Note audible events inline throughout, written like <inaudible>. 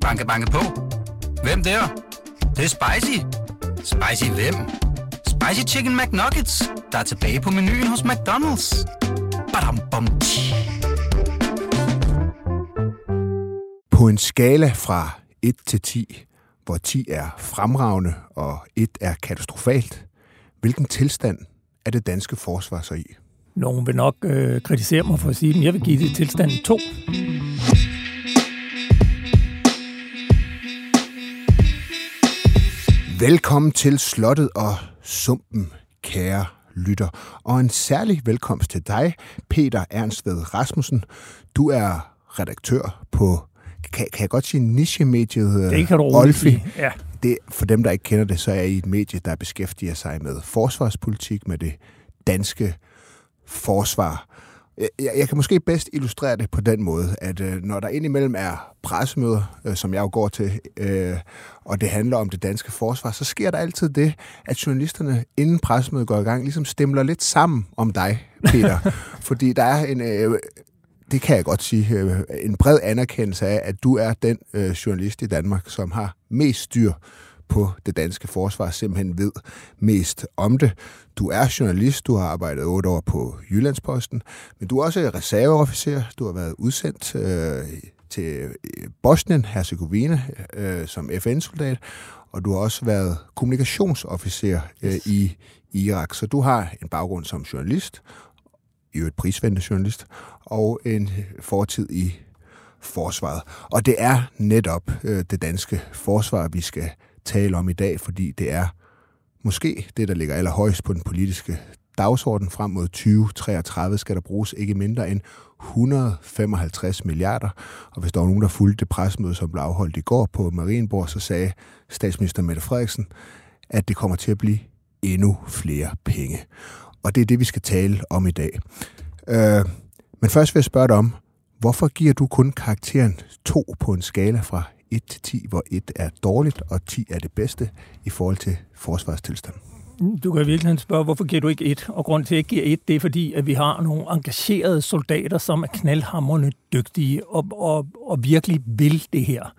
Banke, banke på. Hvem der? Det, det er spicy. Spicy hvem? Spicy Chicken McNuggets, der er tilbage på menuen hos McDonald's. Badum, bom, tji. På en skala fra 1 til 10, hvor 10 er fremragende og 1 er katastrofalt, hvilken tilstand er det danske forsvar så i? Nogen vil nok øh, kritisere mig for at sige, at jeg vil give det tilstand 2. Velkommen til Slottet og Sumpen, kære lytter. Og en særlig velkomst til dig, Peter Ernstved Rasmussen. Du er redaktør på, kan, kan jeg godt sige, niche-mediet Det kan du roligt Olfi. Ja. Det, for dem, der ikke kender det, så er I et medie, der beskæftiger sig med forsvarspolitik, med det danske forsvar. Jeg, jeg jeg kan måske bedst illustrere det på den måde, at øh, når der indimellem er pressemøder, øh, som jeg jo går til, øh, og det handler om det danske forsvar, så sker der altid det, at journalisterne inden pressemødet går i gang, ligesom stemler lidt sammen om dig, Peter. <laughs> Fordi der er en... Øh, det kan jeg godt sige, øh, en bred anerkendelse af, at du er den øh, journalist i Danmark, som har mest styr på det danske forsvar, simpelthen ved mest om det. Du er journalist, du har arbejdet otte år på Jyllandsposten, men du er også reserveofficer, du har været udsendt øh, til øh, Bosnien, Herzegovina øh, som FN-soldat, og du har også været kommunikationsofficer øh, i Irak. Så du har en baggrund som journalist, i øvrigt prisvendte journalist, og en fortid i forsvaret. Og det er netop øh, det danske forsvar, vi skal tale om i dag, fordi det er måske det, der ligger allerhøjst på den politiske dagsorden frem mod 2033 skal der bruges ikke mindre end 155 milliarder. Og hvis der var nogen, der fulgte det presmøde, som blev afholdt i går på Marienborg, så sagde statsminister Mette Frederiksen, at det kommer til at blive endnu flere penge. Og det er det, vi skal tale om i dag. Øh, men først vil jeg spørge dig om, hvorfor giver du kun karakteren 2 på en skala fra 1 til 10, hvor 1 er dårligt og 10 er det bedste i forhold til forsvarstilstanden? Mm, du kan virkelig spørge, hvorfor giver du ikke et? Og grund til, at jeg ikke giver et, det er fordi, at vi har nogle engagerede soldater, som er knaldhammerne dygtige og, og, og virkelig vil det her.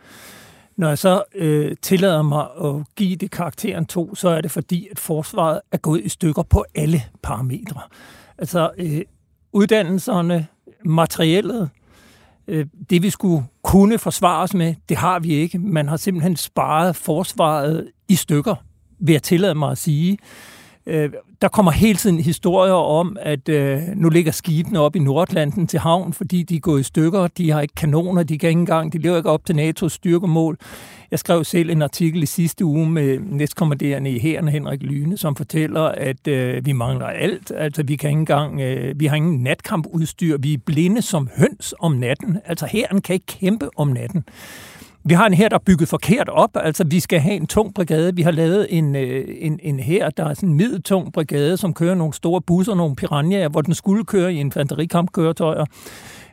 Når jeg så øh, tillader mig at give det karakteren to, så er det fordi, at forsvaret er gået i stykker på alle parametre. Altså øh, uddannelserne, materiellet, Øh, det vi skulle kunne forsvare os med, det har vi ikke. Man har simpelthen sparet forsvaret i stykker, vil jeg tillade mig at sige. Øh, der kommer hele tiden historier om, at øh, nu ligger skibene op i Nordlanden til havn, fordi de er gået i stykker. De har ikke kanoner, de kan ikke engang, de lever ikke op til NATO's styrkemål. Jeg skrev selv en artikel i sidste uge med næstkommanderende i hæren, Henrik Lyne, som fortæller, at øh, vi mangler alt. Altså, vi, kan ikke engang, øh, vi har ingen natkampudstyr. Vi er blinde som høns om natten. Altså, hæren kan ikke kæmpe om natten. Vi har en her, der er bygget forkert op. Altså, vi skal have en tung brigade. Vi har lavet en, øh, en, en her, der er sådan en middeltung brigade, som kører nogle store busser, nogle piranjer, hvor den skulle køre i infanterikampkøretøjer.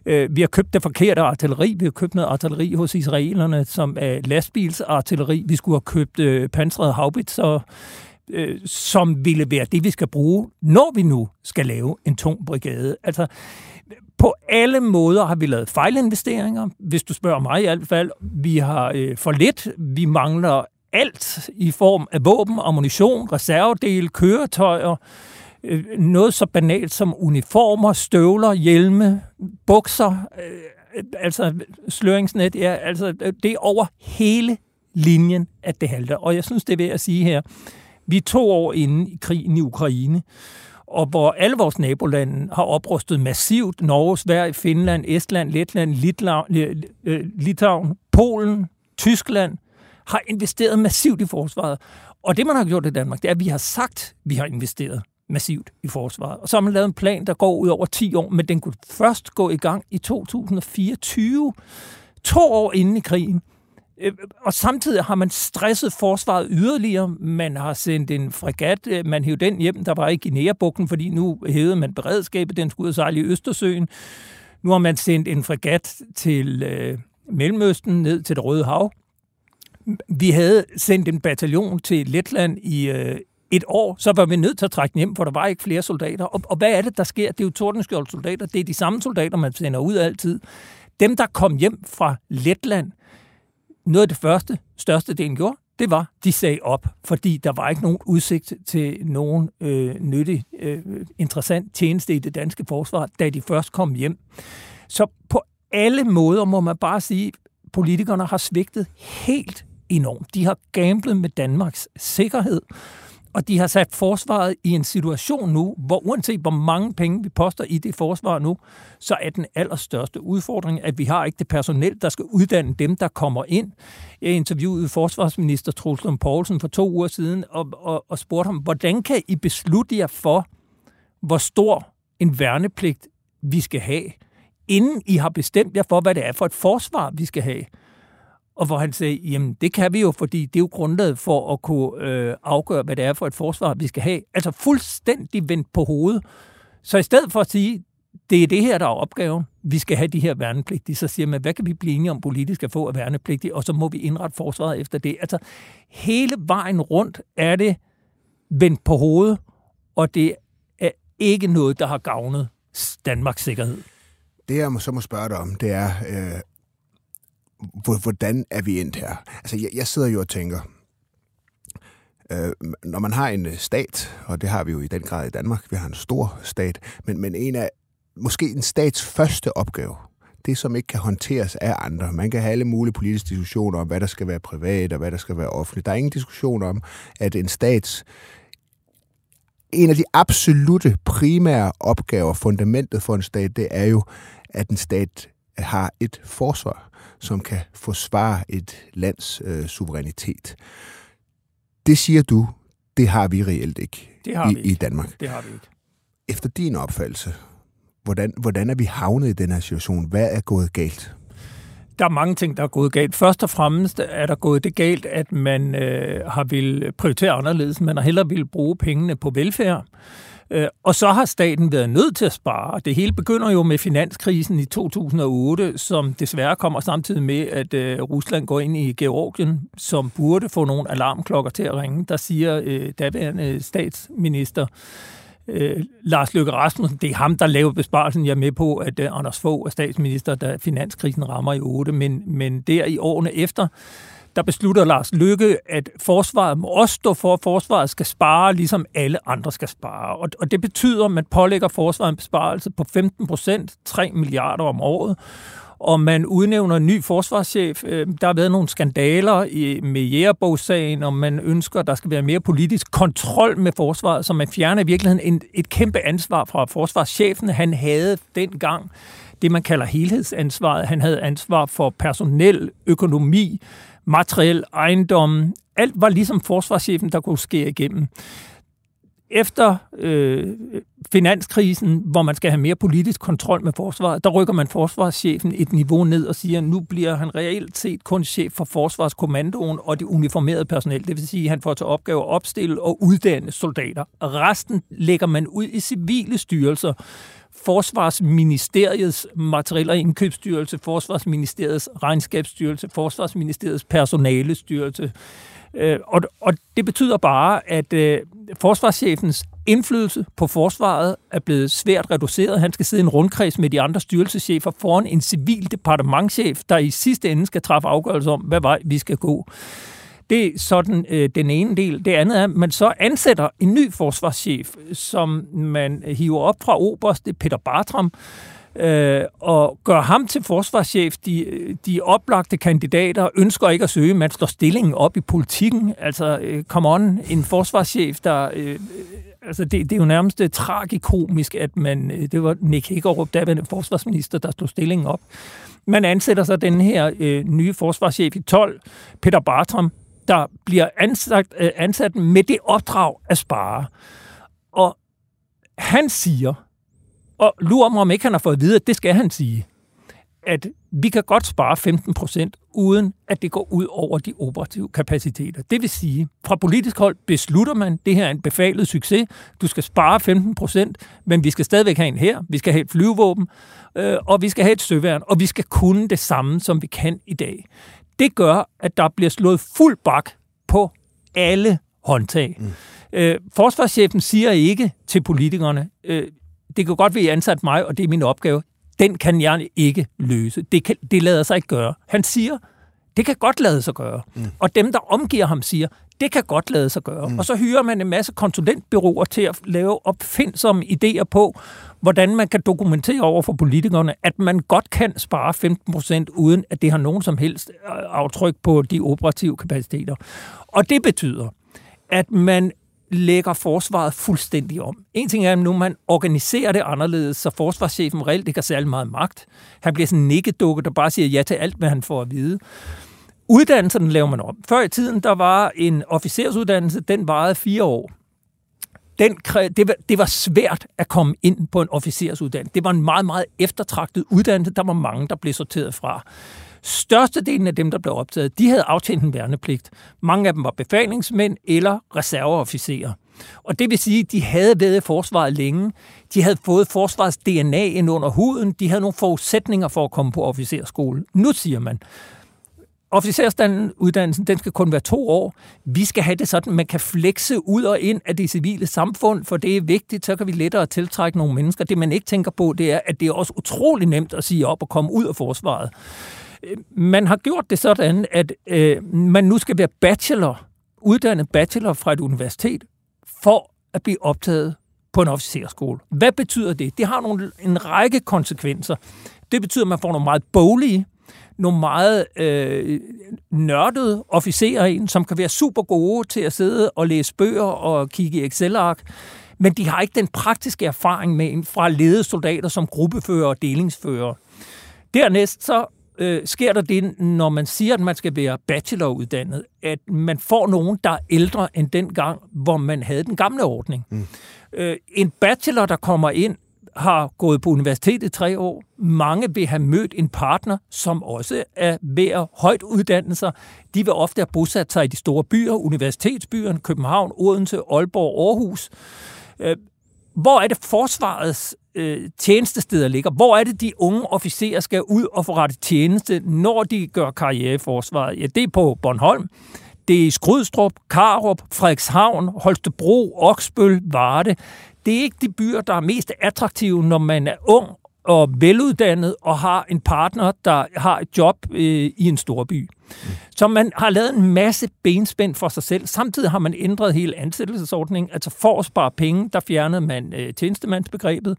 Øh, Vi har købt det forkerte artilleri. Vi har købt noget artilleri hos israelerne, som er lastbilsartilleri. Vi skulle have købt øh, pansrede haubitser, øh, som ville være det, vi skal bruge, når vi nu skal lave en tung brigade. Altså, på alle måder har vi lavet fejlinvesteringer, hvis du spørger mig i hvert fald. Vi har øh, for lidt. Vi mangler alt i form af våben, ammunition, reservedele, køretøjer, øh, noget så banalt som uniformer, støvler, hjelme, bukser, øh, altså sløringsnet. Ja, altså, det er over hele linjen, at det halter. Og jeg synes, det er ved at sige her, vi er to år inde i krigen i Ukraine, og hvor alle vores nabolande har oprustet massivt. Norge, Sverige, Finland, Estland, Letland, øh, Litauen, Polen, Tyskland har investeret massivt i forsvaret. Og det, man har gjort i Danmark, det er, at vi har sagt, at vi har investeret massivt i forsvaret. Og så har man lavet en plan, der går ud over 10 år, men den kunne først gå i gang i 2024. To år inden i krigen. Øh, og samtidig har man stresset forsvaret yderligere. Man har sendt en fregat, øh, man hævde den hjem, der var i Guinea-bugten, fordi nu hævede man beredskabet, den skulle ud og sejle i Østersøen. Nu har man sendt en fregat til øh, Mellemøsten, ned til det Røde Hav. Vi havde sendt en bataljon til Letland i øh, et år, så var vi nødt til at trække den hjem, for der var ikke flere soldater. Og, og hvad er det, der sker? Det er jo Tordenskjold soldater. Det er de samme soldater, man sender ud altid. Dem, der kom hjem fra Letland, noget af det første, største delen gjorde, det var, de sagde op, fordi der var ikke nogen udsigt til nogen øh, nyttig, øh, interessant tjeneste i det danske forsvar, da de først kom hjem. Så på alle måder må man bare sige, at politikerne har svigtet helt enormt. De har gamblet med Danmarks sikkerhed, og de har sat forsvaret i en situation nu, hvor uanset hvor mange penge vi poster i det forsvar nu, så er den allerstørste udfordring, at vi har ikke det personel, der skal uddanne dem, der kommer ind. Jeg interviewede forsvarsminister Troels Poulsen for to uger siden og, og, og spurgte ham, hvordan kan I beslutte jer for, hvor stor en værnepligt vi skal have, inden I har bestemt jer for, hvad det er for et forsvar, vi skal have? Og hvor han sagde, jamen det kan vi jo, fordi det er jo grundlaget for at kunne øh, afgøre, hvad det er for et forsvar, vi skal have. Altså fuldstændig vendt på hovedet. Så i stedet for at sige, det er det her, der er opgaven, vi skal have de her værnepligtige, så siger man, hvad kan vi blive enige om politisk at få af værnepligtige, og så må vi indrette forsvaret efter det. Altså hele vejen rundt er det vendt på hovedet, og det er ikke noget, der har gavnet Danmarks sikkerhed. Det, jeg så må spørge dig om, det er, øh, hvordan er vi endt her? Altså, jeg, jeg sidder jo og tænker, øh, når man har en øh, stat, og det har vi jo i den grad i Danmark, vi har en stor stat, men, men en af, måske en stats første opgave, det som ikke kan håndteres af andre. Man kan have alle mulige politiske diskussioner om, hvad der skal være privat og hvad der skal være offentligt. Der er ingen diskussion om, at en stats en af de absolute primære opgaver, fundamentet for en stat, det er jo, at en stat har et forsvar som kan forsvare et lands øh, suverænitet. Det siger du, det har vi reelt ikke, det har i, vi ikke. i Danmark. Det har vi ikke. Efter din opfattelse, hvordan, hvordan er vi havnet i den her situation? Hvad er gået galt? Der er mange ting, der er gået galt. Først og fremmest er der gået det galt, at man øh, har vil prioritere anderledes. Man har hellere vil bruge pengene på velfærd. Øh, og så har staten været nødt til at spare. Det hele begynder jo med finanskrisen i 2008, som desværre kommer samtidig med, at øh, Rusland går ind i Georgien, som burde få nogle alarmklokker til at ringe. Der siger øh, daværende statsminister øh, Lars Løkke Rasmussen, det er ham, der laver besparelsen. Jeg er med på, at Anders Fogh er statsminister, da finanskrisen rammer i 8, men, men der i årene efter, der beslutter Lars Lykke, at forsvaret må også stå for, at forsvaret skal spare, ligesom alle andre skal spare. Og, og det betyder, at man pålægger forsvaret en besparelse på 15 procent, 3 milliarder om året, og man udnævner en ny forsvarschef. Øh, der har været nogle skandaler med jægerbogssagen, og man ønsker, at der skal være mere politisk kontrol med forsvaret, så man fjerner i virkeligheden et kæmpe ansvar fra forsvarschefen. Han havde dengang det, man kalder helhedsansvaret. Han havde ansvar for personel, økonomi, materiel, ejendom. Alt var ligesom forsvarschefen, der kunne skære igennem. Efter øh, finanskrisen, hvor man skal have mere politisk kontrol med forsvaret, der rykker man forsvarschefen et niveau ned og siger, at nu bliver han reelt set kun chef for forsvarskommandoen og det uniformerede personel. Det vil sige, at han får til opgave at opstille og uddanne soldater. Resten lægger man ud i civile styrelser, Forsvarsministeriets materiel- og indkøbsstyrelse, Forsvarsministeriets regnskabsstyrelse, Forsvarsministeriets personalestyrelse. Øh, og, og det betyder bare, at øh, forsvarschefens indflydelse på forsvaret er blevet svært reduceret. Han skal sidde i en rundkreds med de andre styrelseschefer foran en civil departementchef, der i sidste ende skal træffe afgørelse om, hvad vej vi skal gå. Det er sådan øh, den ene del. Det andet er, at man så ansætter en ny forsvarschef, som man hiver op fra Oberst, det er Peter Bartram, øh, og gør ham til forsvarschef. De, de oplagte kandidater ønsker ikke at søge, man står stillingen op i politikken. Altså, øh, come on, en forsvarschef, der... Øh, altså det, det er jo nærmest øh, tragikomisk, at man, øh, det var Nick Hækkerup, daværende forsvarsminister, der stod stillingen op. Man ansætter så den her øh, nye forsvarschef i 12, Peter Bartram, der bliver ansat, øh, ansat med det opdrag at spare. Og han siger, og lurer mig om ikke han har fået at vide, at det skal han sige, at vi kan godt spare 15 procent, uden at det går ud over de operative kapaciteter. Det vil sige, fra politisk hold beslutter man, det her er en befalet succes, du skal spare 15 procent, men vi skal stadigvæk have en her, vi skal have et flyvevåben, øh, og vi skal have et søværn, og vi skal kunne det samme, som vi kan i dag. Det gør, at der bliver slået fuld bak på alle håndtag. Mm. Øh, forsvarschefen siger ikke til politikerne, øh, det kan godt være, at I ansat mig, og det er min opgave. Den kan jeg ikke løse. Det, kan, det lader sig ikke gøre. Han siger, det kan godt lade sig gøre. Mm. Og dem, der omgiver ham, siger, det kan godt lade sig gøre. Mm. Og så hyrer man en masse konsulentbyråer til at lave opfindsomme idéer på, hvordan man kan dokumentere over for politikerne, at man godt kan spare 15 procent, uden at det har nogen som helst øh, aftryk på de operative kapaciteter. Og det betyder, at man lægger forsvaret fuldstændig om. En ting er, at nu man organiserer det anderledes, så forsvarschefen reelt ikke har særlig meget magt. Han bliver sådan en nikkedukke, der bare siger ja til alt, hvad han får at vide. Uddannelsen laver man om. Før i tiden, der var en officersuddannelse, den varede fire år. Den, det, var, det var svært at komme ind på en officersuddannelse. Det var en meget, meget eftertragtet uddannelse. Der var mange, der blev sorteret fra. Størstedelen af dem, der blev optaget, de havde aftjent en værnepligt. Mange af dem var befalingsmænd eller reserveofficerer. Og det vil sige, at de havde været i forsvaret længe. De havde fået forsvarets DNA ind under huden. De havde nogle forudsætninger for at komme på officerskole. Nu siger man, officersuddannelsen, den skal kun være to år. Vi skal have det sådan, man kan flekse ud og ind af det civile samfund, for det er vigtigt, så kan vi lettere tiltrække nogle mennesker. Det man ikke tænker på, det er, at det er også utrolig nemt at sige op og komme ud af forsvaret. Øh, man har gjort det sådan, at øh, man nu skal være bachelor, uddannet bachelor fra et universitet, for at blive optaget på en officerskole. Hvad betyder det? Det har nogle, en række konsekvenser. Det betyder, at man får nogle meget boglige, nogle meget øh, nørdede officerer ind, som kan være super gode til at sidde og læse bøger og kigge i Excel-ark, men de har ikke den praktiske erfaring med fra ledede soldater som gruppefører og delingsfører. Dernæst så øh, sker der det, når man siger, at man skal være bacheloruddannet, at man får nogen, der er ældre end den gang, hvor man havde den gamle ordning. Mm. Øh, en bachelor, der kommer ind, har gået på universitetet tre år. Mange vil have mødt en partner, som også er ved at højt uddanne sig. De vil ofte have bosat sig i de store byer, universitetsbyerne, København, Odense, Aalborg, Aarhus. Øh, hvor er det forsvarets øh, tjenestesteder ligger? Hvor er det, de unge officerer skal ud og få rettet tjeneste, når de gør karriere i forsvaret? Ja, det er på Bornholm. Det er i Skrydstrup, Karup, Frederikshavn, Holstebro, Oksbøl, Varde. Det er ikke de byer, der er mest attraktive, når man er ung og veluddannet og har en partner, der har et job øh, i en storby. Så man har lavet en masse benspænd for sig selv. Samtidig har man ændret hele ansættelsesordningen. Altså for at spare penge, der fjernede man øh, tjenestemandsbegrebet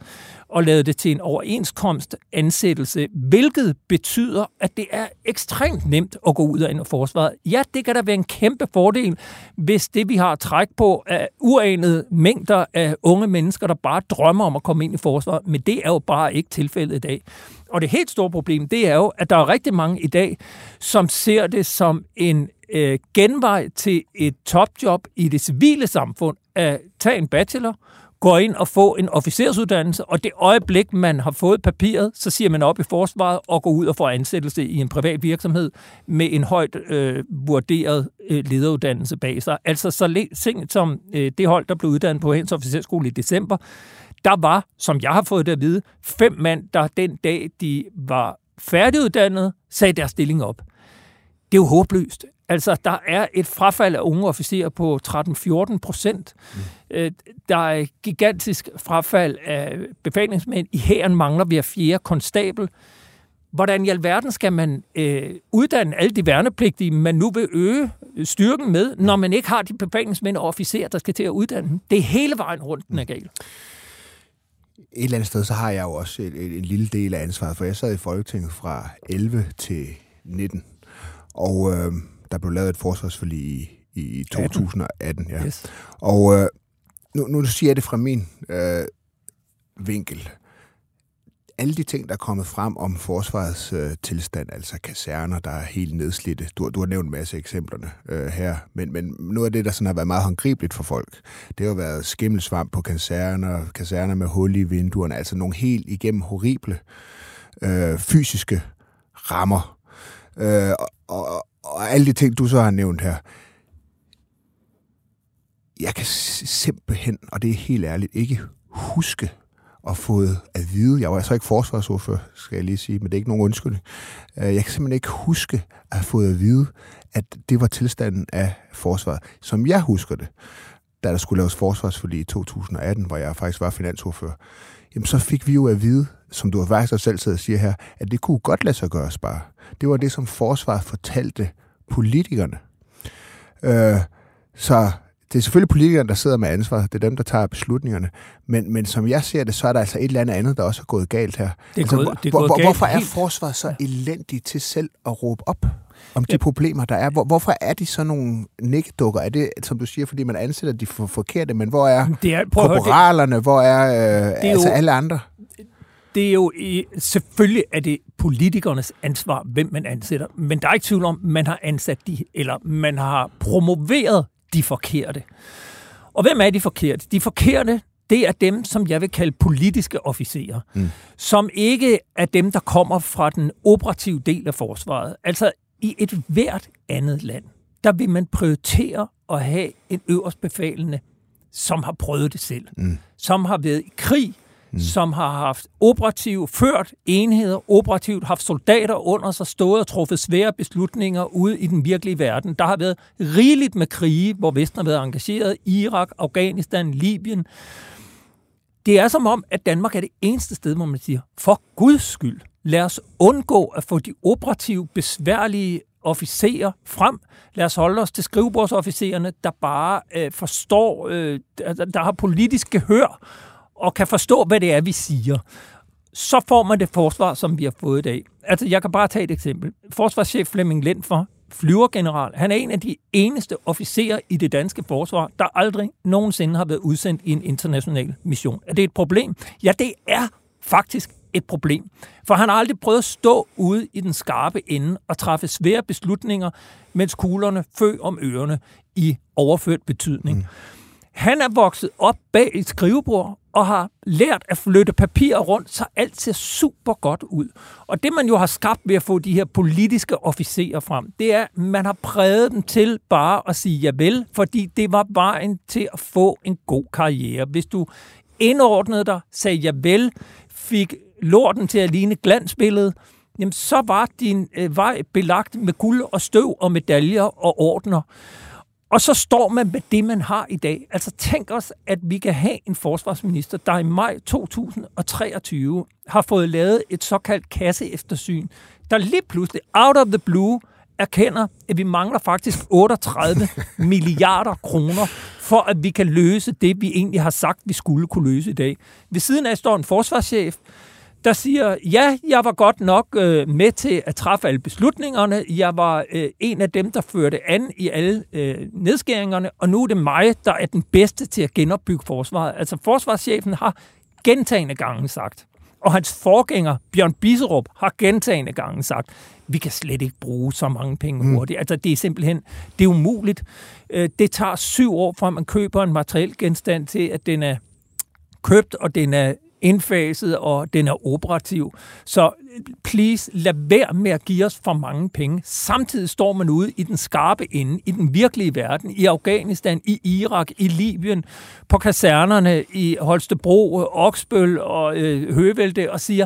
og lavede det til en overenskomst ansættelse, hvilket betyder, at det er ekstremt nemt at gå ud af en forsvaret. Ja, det kan da være en kæmpe fordel, hvis det, vi har træk på, er uanede mængder af unge mennesker, der bare drømmer om at komme ind i forsvaret, men det er jo bare ikke tilfældet i dag. Og det helt store problem, det er jo, at der er rigtig mange i dag, som ser det som en øh, genvej til et topjob i det civile samfund, at tage en bachelor, gå ind og få en officersuddannelse, og det øjeblik, man har fået papiret, så siger man op i forsvaret og går ud og får ansættelse i en privat virksomhed med en højt øh, vurderet øh, lederuddannelse bag sig. Altså så ting som øh, det hold, der blev uddannet på Hens Officerskole i december, der var, som jeg har fået det at vide, fem mand, der den dag, de var færdiguddannet, sagde deres stilling op. Det er jo håbløst. Altså, der er et frafald af unge officerer på 13-14 procent. Mm. Øh, der er gigantisk frafald af befalingsmænd. I hæren mangler vi af fjerde konstabel. Hvordan i alverden skal man øh, uddanne alle de værnepligtige, man nu vil øge styrken med, når man ikke har de befalingsmænd og officerer, der skal til at uddanne dem? Det er hele vejen rundt, den er gal et eller andet sted, så har jeg jo også en, en lille del af ansvaret, for jeg sad i Folketinget fra 11 til 19, og øh, der blev lavet et forsvarsforlig i, i 2018. Ja. Yes. Og øh, nu, nu siger jeg det fra min øh, vinkel alle de ting, der er kommet frem om forsvarets øh, tilstand, altså kaserner, der er helt nedslidte, du, du har nævnt en masse eksemplerne øh, her, men, men noget af det, der sådan har været meget håndgribeligt for folk, det har været skimmelsvamp på kaserner, kaserner med hul i vinduerne, altså nogle helt igennem horrible øh, fysiske rammer. Øh, og, og, og alle de ting, du så har nævnt her, jeg kan simpelthen, og det er helt ærligt, ikke huske og fået at vide, jeg var altså ikke forsvarsordfører, skal jeg lige sige, men det er ikke nogen undskyldning. Øh, jeg kan simpelthen ikke huske at have fået at vide, at det var tilstanden af forsvaret, som jeg husker det, da der skulle laves forsvarsforlig i 2018, hvor jeg faktisk var finansordfører. Jamen så fik vi jo at vide som du faktisk også selv sidder og siger her, at det kunne godt lade sig gøre bare. Det var det, som forsvaret fortalte politikerne. Øh, så det er selvfølgelig politikerne, der sidder med ansvar. Det er dem, der tager beslutningerne. Men, men som jeg ser det, så er der altså et eller andet andet, der også er gået galt her. Det er altså, gået, hvor, det er gået hvor, galt hvorfor er forsvaret så elendige til selv at råbe op om de problemer, der er? Hvor, hvorfor er de så nogle nikkedukker? Er det, som du siger, fordi man ansætter de for forkerte, men hvor er Det er, høre, det, korporalerne? Hvor er, øh, er altså jo- alle andre? det er jo selvfølgelig er det politikernes ansvar, hvem man ansætter, men der er ikke tvivl om, man har ansat de, eller man har promoveret de forkerte. Og hvem er de forkerte? De forkerte, det er dem, som jeg vil kalde politiske officerer, mm. som ikke er dem, der kommer fra den operative del af forsvaret. Altså i et hvert andet land, der vil man prioritere at have en øverstbefalende, som har prøvet det selv, mm. som har været i krig, mm. som har haft operativt, ført enheder, operativt haft soldater under sig, stået og truffet svære beslutninger ude i den virkelige verden. Der har været rigeligt med krige, hvor Vesten har været engageret, Irak, Afghanistan, Libyen. Det er som om, at Danmark er det eneste sted, hvor man siger, for Guds skyld, lad os undgå at få de operative, besværlige officerer frem. Lad os holde os til skrivebordsofficererne, der bare øh, forstår, øh, der, der har politisk gehør og kan forstå, hvad det er, vi siger. Så får man det forsvar, som vi har fået i dag. Altså, jeg kan bare tage et eksempel. Forsvarschef Flemming Lendfer, flyvergeneral, han er en af de eneste officerer i det danske forsvar, der aldrig nogensinde har været udsendt i en international mission. Er det et problem? Ja, det er faktisk et problem. For han har aldrig prøvet at stå ude i den skarpe ende og træffe svære beslutninger, mens kuglerne fø om ørerne i overført betydning. Mm. Han er vokset op bag et skrivebord og har lært at flytte papirer rundt, så alt ser super godt ud. Og det, man jo har skabt ved at få de her politiske officerer frem, det er, at man har præget dem til bare at sige ja vel, fordi det var vejen til at få en god karriere. Hvis du indordnede dig, sagde ja vel, fik lorten til at ligne glansbilledet, glansbillede, jamen så var din øh, vej belagt med guld og støv og medaljer og ordner. Og så står man med det, man har i dag. Altså tænk os, at vi kan have en forsvarsminister, der i maj 2023 har fået lavet et såkaldt kasseeftersyn, der lige pludselig, out of the blue, erkender, at vi mangler faktisk 38 <laughs> milliarder kroner, for at vi kan løse det, vi egentlig har sagt, vi skulle kunne løse i dag. Ved siden af står en forsvarschef, der siger, ja, jeg var godt nok øh, med til at træffe alle beslutningerne. Jeg var øh, en af dem, der førte an i alle øh, nedskæringerne, og nu er det mig, der er den bedste til at genopbygge forsvaret. Altså forsvarschefen har gentagende gange sagt, og hans forgænger, Bjørn Biserup, har gentagende gange sagt, vi kan slet ikke bruge så mange penge hurtigt. Altså, det er simpelthen, det er umuligt. Øh, det tager syv år, fra man køber en materiel genstand til, at den er købt, og den er indfaset, og den er operativ. Så please, lad være med at give os for mange penge. Samtidig står man ude i den skarpe ende, i den virkelige verden, i Afghanistan, i Irak, i Libyen, på kasernerne i Holstebro, Oksbøl og øh, Høvelte, og siger,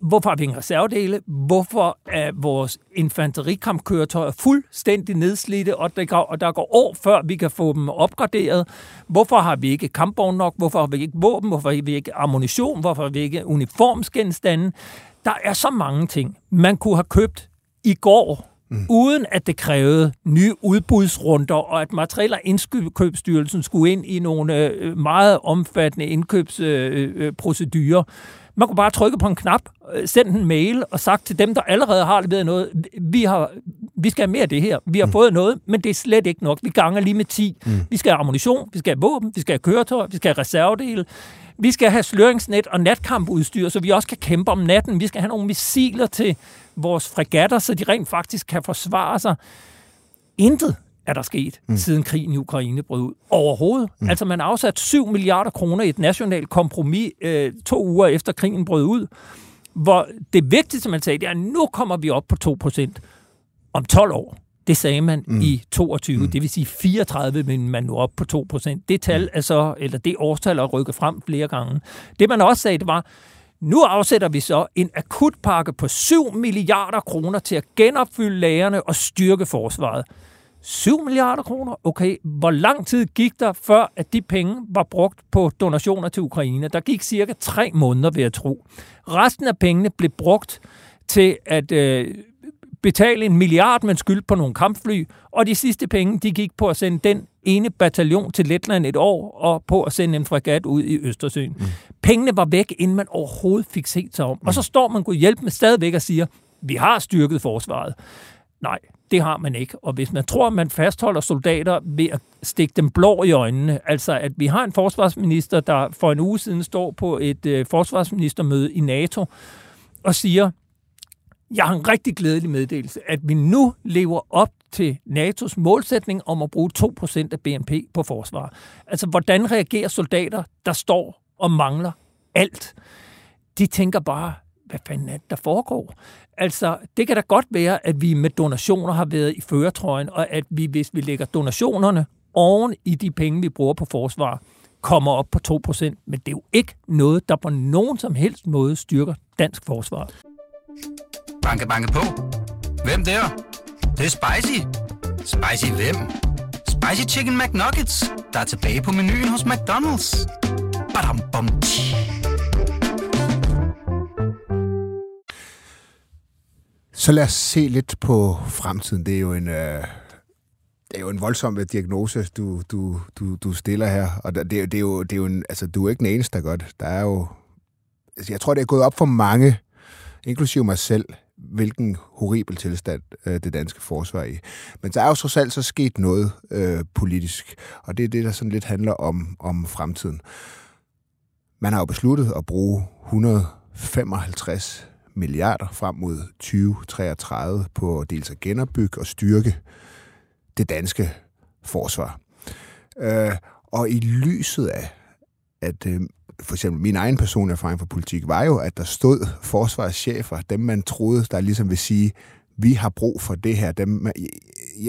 hvorfor har vi ingen reservedele? Hvorfor er vores infanterikampkøretøjer fuldstændig nedslidte, og der, går, og der går år før vi kan få dem opgraderet? Hvorfor har vi ikke kampvogn nok? Hvorfor har vi ikke våben? Hvorfor har vi ikke ammunition? Hvorfor har vi ikke uniformsgenstande? Der er så mange ting, man kunne have købt i går, mm. uden at det krævede nye udbudsrunder, og at Materiel- og Indkøbsstyrelsen skulle ind i nogle øh, meget omfattende indkøbsprocedurer. Øh, man kunne bare trykke på en knap, øh, sende en mail og sagt til dem, der allerede har leveret noget, vi, har, vi skal have mere af det her. Vi har mm. fået noget, men det er slet ikke nok. Vi ganger lige med 10. Mm. Vi skal have ammunition, vi skal have våben, vi skal have køretøj, vi skal have reservedele. Vi skal have sløringsnet og natkampudstyr, så vi også kan kæmpe om natten. Vi skal have nogle missiler til vores fregatter, så de rent faktisk kan forsvare sig. Intet er der sket, mm. siden krigen i Ukraine brød ud. Overhovedet. Mm. Altså, man afsat 7 milliarder kroner i et nationalt kompromis øh, to uger efter krigen brød ud, hvor det vigtigste, man sagde, det er, at nu kommer vi op på 2 procent om 12 år. Det sagde man mm. i 22, mm. det vil sige 34, men man nu op på 2 procent. Det tal er så, eller det årstal er rykket frem flere gange. Det man også sagde, det var, nu afsætter vi så en akutpakke på 7 milliarder kroner til at genopfylde lagerne og styrke forsvaret. 7 milliarder kroner. Okay, hvor lang tid gik der, før at de penge var brugt på donationer til Ukraine? Der gik cirka tre måneder, vil jeg tro. Resten af pengene blev brugt til at øh, betale en milliard, man skyld på nogle kampfly, og de sidste penge, de gik på at sende den ene bataljon til Letland et år, og på at sende en fregat ud i Østersøen. Mm. Pengene var væk, inden man overhovedet fik set sig om. Mm. Og så står man kunne hjælpe med stadigvæk og siger, vi har styrket forsvaret. Nej, det har man ikke. Og hvis man tror, at man fastholder soldater ved at stikke dem blå i øjnene, altså at vi har en forsvarsminister, der for en uge siden står på et øh, forsvarsministermøde i NATO og siger, jeg har en rigtig glædelig meddelelse, at vi nu lever op til NATO's målsætning om at bruge 2% af BNP på forsvar. Altså, hvordan reagerer soldater, der står og mangler alt? De tænker bare, hvad fanden er det, der foregår? Altså, det kan da godt være, at vi med donationer har været i føretrøjen, og at vi, hvis vi lægger donationerne oven i de penge, vi bruger på forsvar, kommer op på 2%. Men det er jo ikke noget, der på nogen som helst måde styrker dansk forsvar. Banke, banke på. Hvem der? Det, det er spicy. Spicy hvem? Spicy Chicken McNuggets, der er tilbage på menuen hos McDonald's. Badum, bom, tji. Så lad os se lidt på fremtiden. Det er jo en, øh, det er jo en voldsom øh, diagnose, du, du, du, du stiller her. Og det, det, er jo, det er jo en, altså, du er ikke den eneste, der gør det. Der er jo, altså, jeg tror, det er gået op for mange, inklusive mig selv, hvilken horribel tilstand øh, det danske forsvar er i. Men der er jo trods alt så sket noget øh, politisk, og det er det, der sådan lidt handler om, om fremtiden. Man har jo besluttet at bruge 155 milliarder frem mod 2033 på dels at genopbygge og styrke det danske forsvar. Øh, og i lyset af, at øh, for eksempel min egen personlige erfaring fra politik, var jo, at der stod forsvarschefer, dem man troede, der ligesom vil sige, vi har brug for det her. Dem,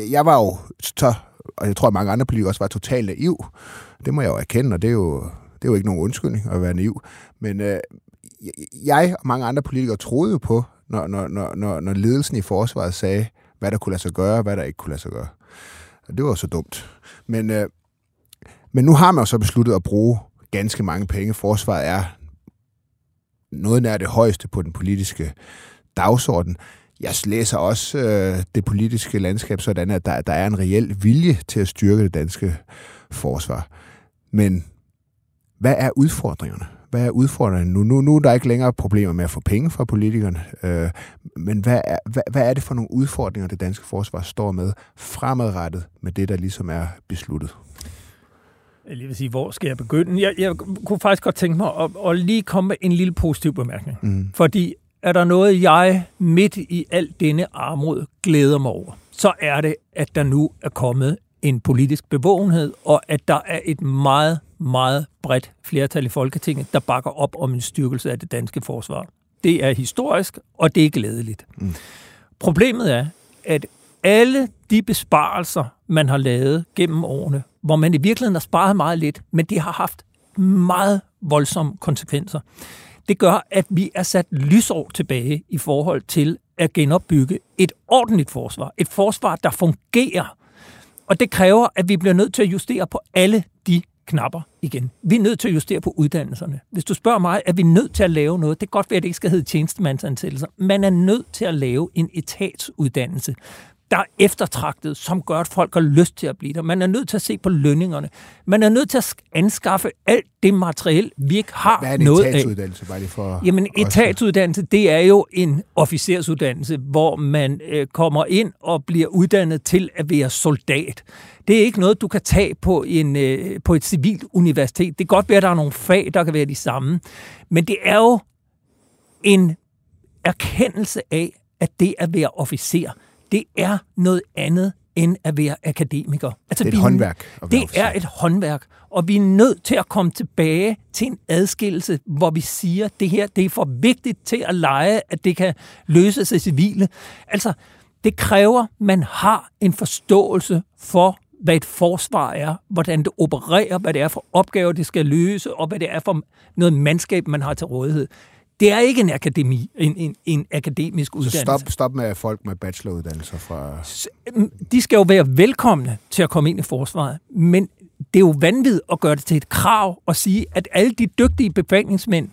jeg var jo så, og jeg tror, at mange andre politikere også var totalt naiv. Det må jeg jo erkende, og det er jo, det er jo ikke nogen undskyldning at være naiv. Men øh, jeg og mange andre politikere troede jo på, når, når, når, når ledelsen i forsvaret sagde, hvad der kunne lade sig gøre, hvad der ikke kunne lade sig gøre. Og det var så dumt. Men, øh, men nu har man jo så besluttet at bruge ganske mange penge. Forsvaret er noget nær det højeste på den politiske dagsorden. Jeg læser også øh, det politiske landskab sådan, at der, der er en reel vilje til at styrke det danske forsvar. Men hvad er udfordringerne? Hvad er udfordringerne nu? Nu, nu er der ikke længere problemer med at få penge fra politikerne, øh, men hvad er, hvad, hvad er det for nogle udfordringer, det danske forsvar står med fremadrettet med det, der ligesom er besluttet? Jeg vil sige, hvor skal jeg begynde? Jeg, jeg kunne faktisk godt tænke mig at, at lige komme med en lille positiv bemærkning. Mm. Fordi er der noget, jeg midt i alt denne armod glæder mig over, så er det, at der nu er kommet en politisk bevågenhed, og at der er et meget, meget bredt flertal i Folketinget, der bakker op om en styrkelse af det danske forsvar. Det er historisk, og det er glædeligt. Mm. Problemet er, at alle de besparelser, man har lavet gennem årene, hvor man i virkeligheden har sparet meget lidt, men det har haft meget voldsomme konsekvenser. Det gør, at vi er sat lysår tilbage i forhold til at genopbygge et ordentligt forsvar. Et forsvar, der fungerer. Og det kræver, at vi bliver nødt til at justere på alle knapper igen. Vi er nødt til at justere på uddannelserne. Hvis du spørger mig, er vi nødt til at lave noget? Det kan godt være, at det ikke skal hedde tjenestemandsansættelser. Man er nødt til at lave en etatsuddannelse, der er eftertragtet, som gør, at folk har lyst til at blive der. Man er nødt til at se på lønningerne. Man er nødt til at anskaffe alt det materiel, vi ikke har Hvad er noget af. etatsuddannelse, bare lige for... Jamen, etatsuddannelse, det er jo en officersuddannelse, hvor man øh, kommer ind og bliver uddannet til at være soldat. Det er ikke noget, du kan tage på, en, øh, på et civilt universitet. Det kan godt være, at der er nogle fag, der kan være de samme. Men det er jo en erkendelse af, at det at være officer, det er noget andet end at være akademiker. Altså, det er et vi, håndværk. Det er et håndværk, og vi er nødt til at komme tilbage til en adskillelse, hvor vi siger, at det her det er for vigtigt til at lege, at det kan løses af civile. Altså, det kræver, at man har en forståelse for, hvad et forsvar er, hvordan det opererer, hvad det er for opgaver, det skal løse, og hvad det er for noget mandskab, man har til rådighed. Det er ikke en, akademi, en, en, en akademisk Så uddannelse. stop, stop med folk med bacheloruddannelser fra... de skal jo være velkomne til at komme ind i forsvaret, men det er jo vanvittigt at gøre det til et krav og sige, at alle de dygtige befalingsmænd,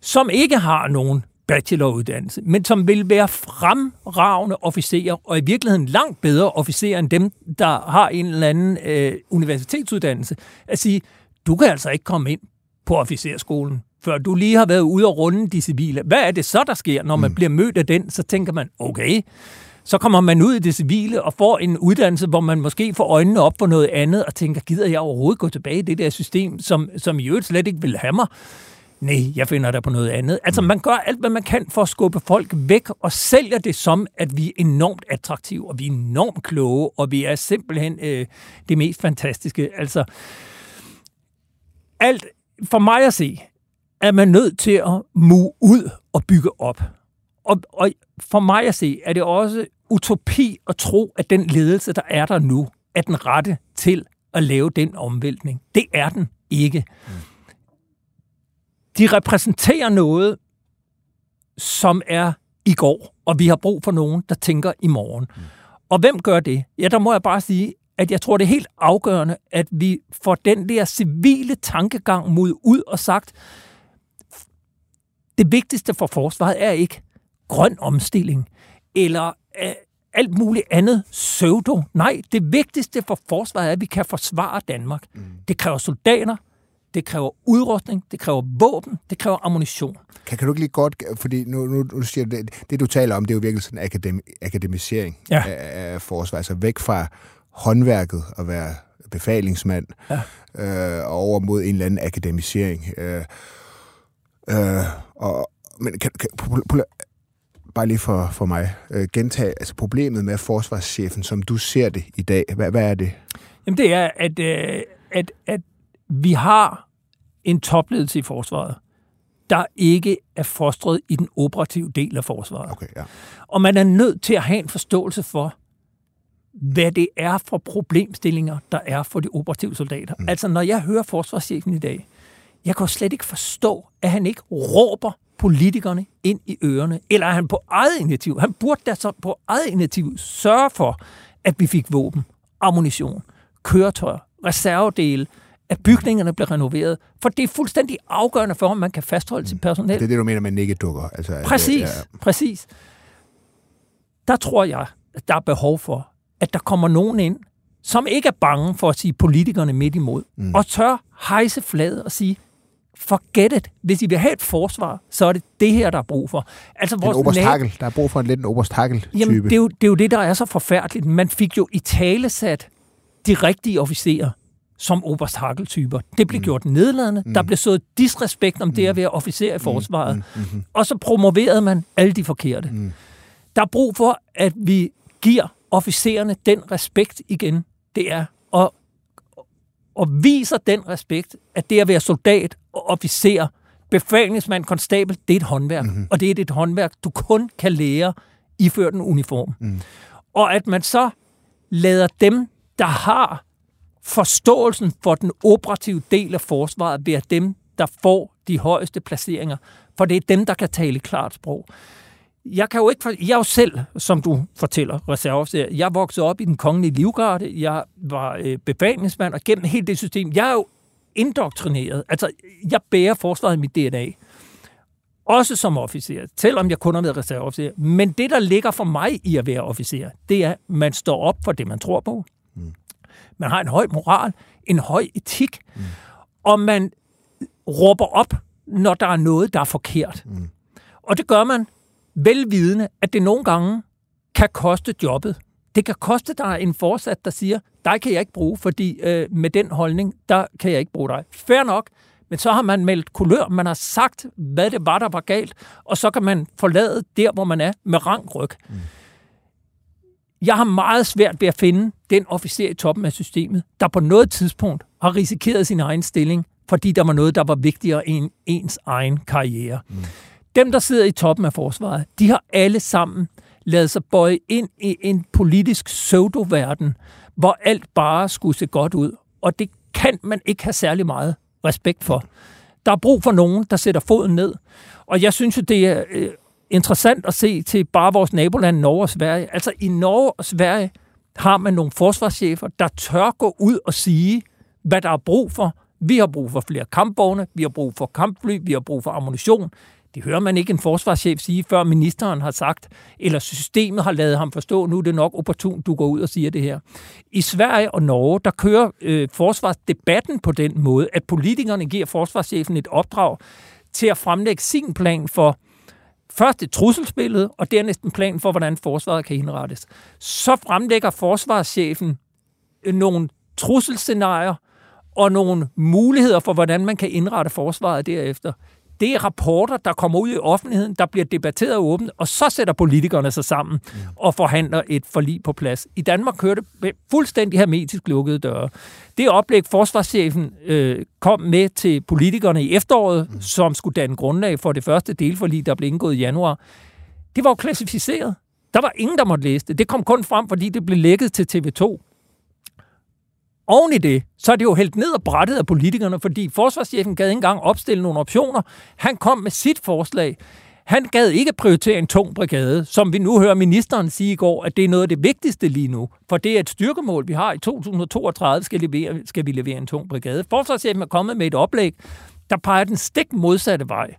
som ikke har nogen bacheloruddannelse, men som vil være fremragende officerer, og i virkeligheden langt bedre officerer end dem, der har en eller anden øh, universitetsuddannelse, at sige, du kan altså ikke komme ind på officerskolen, før du lige har været ude og runde de civile. Hvad er det så, der sker, når man mm. bliver mødt af den? Så tænker man, okay, så kommer man ud i det civile og får en uddannelse, hvor man måske får øjnene op for noget andet, og tænker, gider jeg overhovedet gå tilbage i det der system, som, som i øvrigt slet ikke vil have mig? Nej, jeg finder der på noget andet. Altså, man gør alt, hvad man kan for at skubbe folk væk, og sælger det som, at vi er enormt attraktive, og vi er enormt kloge, og vi er simpelthen øh, det mest fantastiske. Altså, alt for mig at se, er man nødt til at mue ud og bygge op. Og, og for mig at se, er det også utopi at tro, at den ledelse, der er der nu, er den rette til at lave den omvæltning. Det er den ikke. De repræsenterer noget, som er i går, og vi har brug for nogen, der tænker i morgen. Og hvem gør det? Ja, der må jeg bare sige, at jeg tror, det er helt afgørende, at vi får den der civile tankegang mod ud og sagt, det vigtigste for forsvaret er ikke grøn omstilling eller øh, alt muligt andet pseudo. Nej, det vigtigste for forsvaret er, at vi kan forsvare Danmark. Mm. Det kræver soldater, det kræver udrustning, det kræver våben, det kræver ammunition. Kan, kan du ikke lige godt, fordi nu, nu, nu siger du, det, det du taler om, det er jo virkelig sådan en akademi, akademisering Ja. af, af forsvar, altså væk fra håndværket at være befalingsmand Ja. øh, og over mod en eller anden akademisering. Øh, øh, og, men kan, kan, bare lige for, for mig, øh, gentage, altså problemet med forsvarschefen, som du ser det i dag, hvad, hvad er det? Jamen det er, at, øh, at, at vi har en topledelse i forsvaret, der ikke er fostret i den operative del af forsvaret. Okay, ja. Og man er nødt til at have en forståelse for, hvad det er for problemstillinger, der er for de operative soldater. Mm. Altså, når jeg hører forsvarschefen i dag, jeg kan slet ikke forstå, at han ikke råber politikerne ind i ørerne, eller er han på eget initiativ. Han burde da så på eget initiativ sørge for, at vi fik våben, ammunition, køretøjer, reservedele, at bygningerne bliver renoveret. For det er fuldstændig afgørende for, om man kan fastholde sit personel. Det er det, du mener med nikkedukker. Altså, Præcis, Ja, præcis. Der tror jeg, at der er behov for, at der kommer nogen ind, som ikke er bange for at sige politikerne midt imod, mm. og tør hejse flaget og sige, forget it. Hvis I vil have et forsvar, så er det det her, der er brug for. Altså, en vores oberst nabo- Hagel. Der er brug for en lidt en oberst Hagel-type. Jamen, det er, jo, det er jo det, der er så forfærdeligt. Man fik jo i tale sat de rigtige officerer som oberst Hagel-typer. Det blev mm. gjort nedladende. Mm. Der blev sået disrespekt om det at være officer i forsvaret. Mm. Mm. Og så promoverede man alle de forkerte. Mm. Der er brug for, at vi giver officererne den respekt igen. Det er at, og viser den respekt, at det at være soldat og officer, befalingsmand, konstabel, det er et håndværk. Mm-hmm. Og det er et håndværk, du kun kan lære iført en uniform. Mm. Og at man så lader dem, der har forståelsen for den operative del af forsvaret, være dem, der får de højeste placeringer. For det er dem, der kan tale klart sprog. Jeg kan jo ikke... for- Jeg er jo selv, som du fortæller, reserveofficer. Jeg voksede op i den kongelige livgarde. Jeg var øh, befalingsmand, og gennem hele det system. Jeg er jo indoktrineret. Altså, jeg bærer forsvaret i mit DNA. Også som officer, selvom jeg kun har været reserveofficer. Men det, der ligger for mig i at være officer, det er, at man står op for det, man tror på. Mm. Man har en høj moral, en høj etik, mm. og man råber op, når der er noget, der er forkert. Mm. Og det gør man velvidende, at det nogle gange kan koste jobbet. Det kan koste dig en forsat, der siger, dig kan jeg ikke bruge, fordi øh, med den holdning, der kan jeg ikke bruge dig. Fair nok, men så har man meldt kulør, man har sagt, hvad det var, der var galt, og så kan man forlade der, hvor man er, med rank ryg. Mm. Jeg har meget svært ved at finde den officer i toppen af systemet, der på noget tidspunkt har risikeret sin egen stilling, fordi der var noget, der var vigtigere end ens egen karriere. Mm. Dem, der sidder i toppen af forsvaret, de har alle sammen lavet sig bøje ind i en politisk pseudoverden, hvor alt bare skulle se godt ud. Og det kan man ikke have særlig meget respekt for. Der er brug for nogen, der sætter foden ned. Og jeg synes jo, det er øh, interessant at se til bare vores naboland Norge og Sverige. Altså i Norge og Sverige har man nogle forsvarschefer, der tør gå ud og sige, hvad der er brug for. Vi har brug for flere kampvogne, vi har brug for kampfly, vi har brug for ammunition. Det hører man ikke en forsvarschef sige, før ministeren har sagt, eller systemet har lavet ham forstå, nu er det nok opportunt, du går ud og siger det her. I Sverige og Norge, der kører øh, forsvarsdebatten på den måde, at politikerne giver forsvarschefen et opdrag til at fremlægge sin plan for først et trusselsbillede, og dernæst en plan for, hvordan forsvaret kan indrettes. Så fremlægger forsvarschefen øh, nogle trusselscenarier og nogle muligheder for, hvordan man kan indrette forsvaret derefter. Det er rapporter, der kommer ud i offentligheden, der bliver debatteret åbent, og så sætter politikerne sig sammen og forhandler et forlig på plads. I Danmark kører det fuldstændig hermetisk lukkede døre. Det oplæg, forsvarschefen øh, kom med til politikerne i efteråret, mm. som skulle danne grundlag for det første delforlig, der blev indgået i januar, det var jo klassificeret. Der var ingen, der måtte læse det. Det kom kun frem, fordi det blev lækket til TV2. Oven i det, så er det jo helt ned og brættet af politikerne, fordi forsvarschefen gad ikke engang opstille nogle optioner. Han kom med sit forslag. Han gad ikke prioritere en tung brigade, som vi nu hører ministeren sige i går, at det er noget af det vigtigste lige nu. For det er et styrkemål, vi har i 2032, skal, levere, skal vi levere en tung brigade. Forsvarschefen er kommet med et oplæg, der peger den stik modsatte vej.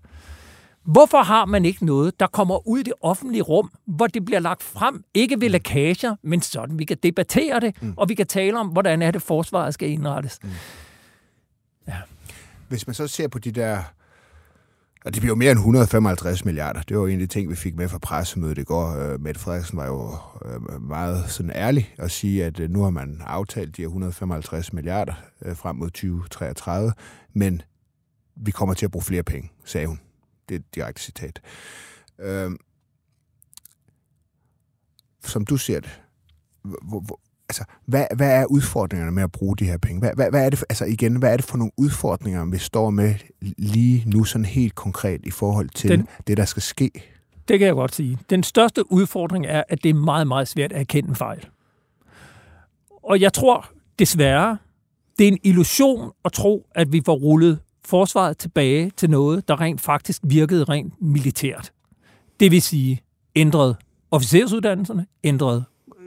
Hvorfor har man ikke noget, der kommer ud i det offentlige rum, hvor det bliver lagt frem, ikke ved lækager, men sådan, vi kan debattere det, mm. og vi kan tale om, hvordan er det, forsvaret skal indrettes. Mm. Ja. Hvis man så ser på de der og det bliver jo mere end 155 milliarder. Det var jo en af de ting, vi fik med fra pressemødet i går. Uh, Mette Frederiksen var jo uh, meget sådan ærlig at sige, at uh, nu har man aftalt de her 155 milliarder frem mod 2033, men vi kommer til at bruge flere penge, sagde hun. Det er et direkte citat. Uh, som du ser det, hvor, hvor, altså, hvad, hvad er udfordringerne med at bruge de her penge? Hvad, hvad, hvad er det, for, altså igen, hvad er det for nogle udfordringer, vi står med lige nu sådan helt konkret i forhold til Den, det, der skal ske? Det kan jeg godt sige. Den største udfordring er, at det er meget, meget svært at erkende en fejl. Og jeg tror desværre, det er en illusion at tro, at vi får rullet forsvaret tilbage til noget, der rent faktisk virkede rent militært. Det vil sige ændret officersuddannelserne, ændret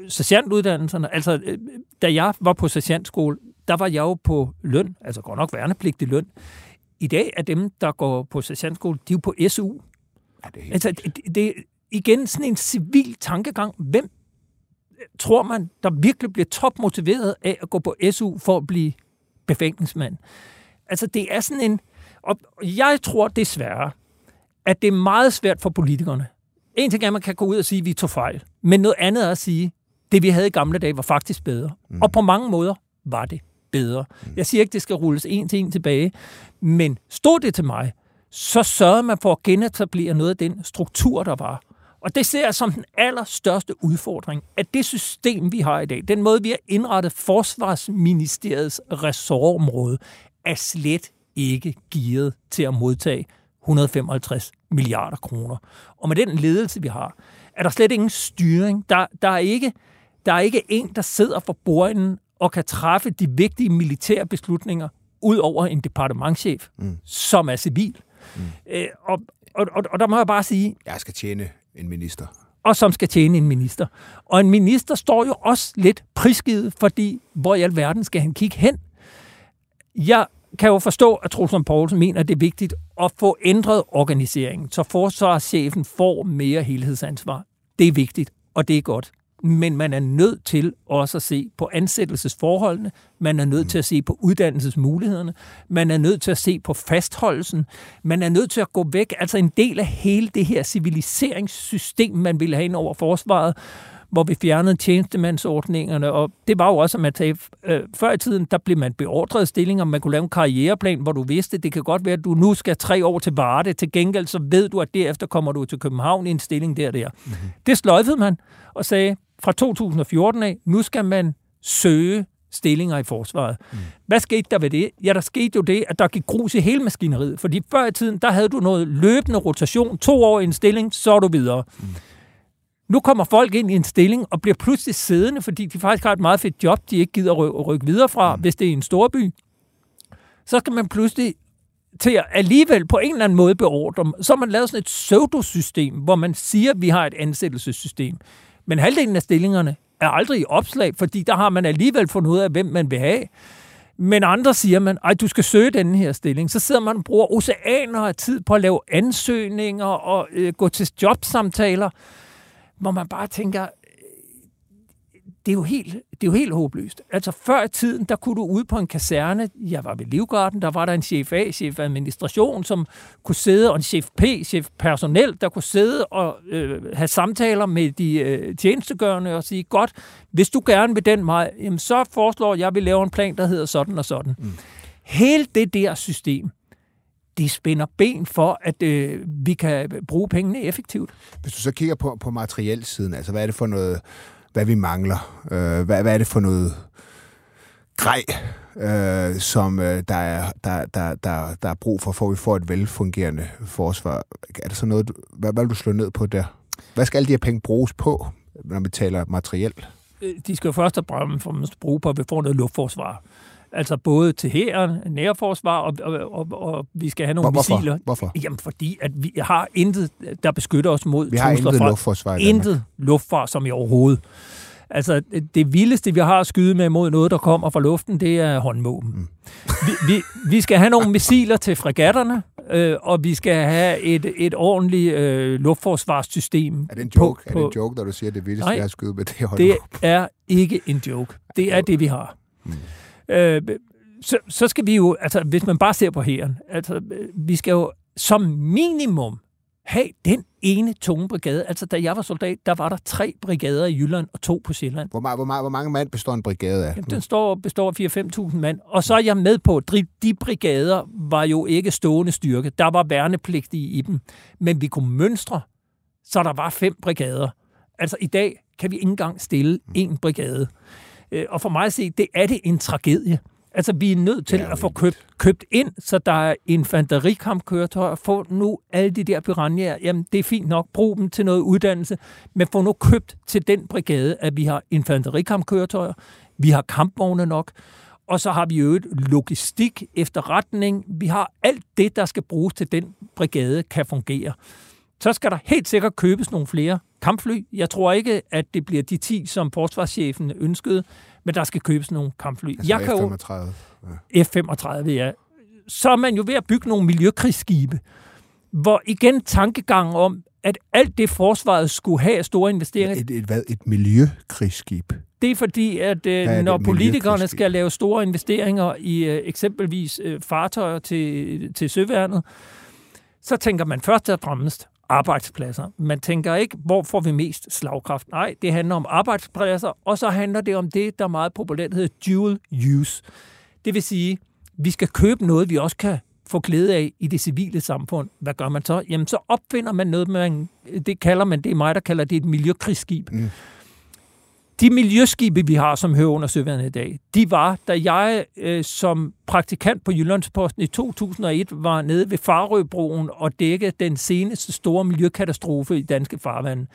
sergeantuddannelserne. Altså, øh, da jeg var på sergeantskole, der var jeg jo på løn, altså godt nok værnepligtig løn. I dag er dem, der går på sergeantskole, de er jo på SU. Ja, det er altså, det, det er igen sådan en civil tankegang. Hvem tror man, der virkelig bliver topmotiveret af at gå på SU for at blive befængningsmand? Altså, det er sådan en... Og jeg tror desværre, at det er meget svært for politikerne. En ting er, at man kan gå ud og sige, at vi tog fejl. Men noget andet er at sige, det vi havde i gamle dage var faktisk bedre. Mm. Og på mange måder var det bedre. Mm. Jeg siger ikke, det skal rulles en til en tilbage, men stod det til mig, så sørgede man for at genetablere noget af den struktur, der var. Og det ser jeg som den allerstørste udfordring, at det system, vi har i dag, den måde, vi har indrettet Forsvarsministeriets ressortområde, er slet ikke gearet til at modtage 155 milliarder kroner. Og med den ledelse, vi har, er der slet ingen styring. Der, der er ikke der er ikke en, der sidder for bordenden og kan træffe de vigtige militære beslutninger ud over en departementchef, mm. som er civil. Mm. Øh, og, og, og, og der må jeg bare sige... Jeg skal tjene en minister. Og som skal tjene en minister. Og en minister står jo også lidt prisgivet, fordi hvor i alverden skal han kigge hen? Jeg kan jo forstå, at Trulsund Poulsen mener, at det er vigtigt at få ændret organiseringen, så forsvarschefen får mere helhedsansvar. Det er vigtigt, og det er godt. Men man er nødt til også at se på ansættelsesforholdene, man er nødt til at se på uddannelsesmulighederne, man er nødt til at se på fastholdelsen, man er nødt til at gå væk, altså en del af hele det her civiliseringssystem, man vil have ind over forsvaret, hvor vi fjernede tjenestemandsordningerne, og det var jo også, at man sagde, øh, før i tiden, der blev man beordret stillinger, man kunne lave en karriereplan, hvor du vidste, det kan godt være, at du nu skal tre år til Varde, til gengæld så ved du, at derefter kommer du til København i en stilling der der. Mm-hmm. Det sløjfede man og sagde, fra 2014 af, nu skal man søge stillinger i forsvaret. Mm. Hvad skete der ved det? Ja, der skete jo det, at der gik grus i hele maskineriet, fordi før i tiden, der havde du noget løbende rotation, to år i en stilling, så er du videre. Mm. Nu kommer folk ind i en stilling og bliver pludselig siddende, fordi de faktisk har et meget fedt job, de ikke gider at rykke videre fra, mm. hvis det er en storby. Så skal man pludselig til at alligevel på en eller anden måde beordre dem. Så har man lavet sådan et pseudosystem, hvor man siger, at vi har et ansættelsessystem. Men halvdelen af stillingerne er aldrig i opslag, fordi der har man alligevel fundet ud af, hvem man vil have. Men andre siger man, at du skal søge den her stilling. Så sidder man og bruger oceaner af tid på at lave ansøgninger og øh, gå til jobsamtaler, hvor man bare tænker, det er, jo helt, det er jo helt håbløst. Altså før i tiden, der kunne du ude på en kaserne, jeg var ved Livgarden, der var der en chef A, chef administration, som kunne sidde, og en chef P, chef personel, der kunne sidde og øh, have samtaler med de øh, tjenestegørende og sige, godt, hvis du gerne vil den mig, jamen, så foreslår jeg, at vi laver en plan, der hedder sådan og sådan. Mm. Hele det der system, det spænder ben for, at øh, vi kan bruge pengene effektivt. Hvis du så kigger på, på materielsiden, altså hvad er det for noget hvad vi mangler. Øh, hvad, hvad er det for noget grej, øh, som øh, der, er, der, der, der, der er brug for, for at vi får et velfungerende forsvar? Er det så noget, hvad, hvad vil du slå ned på der? Hvad skal alle de her penge bruges på, når vi taler materiel? Øh, de skal jo først og fremmest bruge på, at vi får noget luftforsvar. Altså både til hæren, nærforsvar, og, og, og, og vi skal have nogle Hvorfor? missiler. Hvorfor? Jamen, fordi at vi har intet, der beskytter os mod Vi har trusler intet fra- luftforsvar. Intet luftfart som i overhovedet. Altså, det vildeste, vi har at skyde med mod noget, der kommer fra luften, det er håndvåben. Mm. Vi, vi, vi skal have nogle missiler til fregatterne, øh, og vi skal have et, et ordentligt øh, luftforsvarssystem. Er det en joke, på, på, er det en joke når du siger, at det vildeste, Nej, jeg har skyde med det er Det håndvåben? er ikke en joke. Det er det, vi har. Mm. Øh, så, så skal vi jo, altså hvis man bare ser på hæren, altså vi skal jo som minimum have den ene tunge brigade. Altså da jeg var soldat, der var der tre brigader i Jylland og to på Sjælland. Hvor, meget, hvor, meget, hvor mange mand består en brigade af? Jamen, den står, består af 4-5.000 mand. Og så er jeg med på, at de brigader var jo ikke stående styrke. Der var værnepligtige i dem. Men vi kunne mønstre, så der var fem brigader. Altså i dag kan vi ikke engang stille en brigade. Øh, Og for mig at se, det er det en tragedie. Altså, vi er nødt til er at få købt, købt ind, så der er infanterikampkøretøjer. Få nu alle de der piranjer. Jamen, det er fint nok. Brug dem til noget uddannelse. Men få nu købt til den brigade, at vi har infanterikampkøretøjer. Vi har kampvogne nok. Og så har vi jo et logistik, efterretning. Vi har alt det, der skal bruges til den brigade, kan fungere. Så skal der helt sikkert købes nogle flere kampfly. Jeg tror ikke, at det bliver de 10, som forsvarschefen ønskede, men der skal købes nogle kampfly. Altså jeg kan jo, F-35. Ja. F-35, ja. Så er man jo ved at bygge nogle miljøkrigsskibe, hvor igen tankegang om, at alt det forsvaret skulle have store investeringer, Et, et, hvad? Et miljøkrigsskib. det er fordi, at øh, er det, når politikerne skal lave store investeringer i øh, eksempelvis øh, fartøjer til, til søværnet, så tænker man først og fremmest arbejdspladser. Man tænker ikke, hvor får vi mest slagkraft? Nej, det handler om arbejdspladser, og så handler det om det, der meget populært hedder dual use. Det vil sige, vi skal købe noget, vi også kan få glæde af i det civile samfund. Hvad gør man så? Jamen, så opfinder man noget, man, det kalder man, det er mig, der kalder det et miljøkrigsskib. Mm. De miljøskibe, vi har, som hører under søværnet i dag, de var, da jeg øh, som praktikant på Jyllandsposten i 2001 var nede ved Farøbroen og dækkede den seneste store miljøkatastrofe i danske farvande.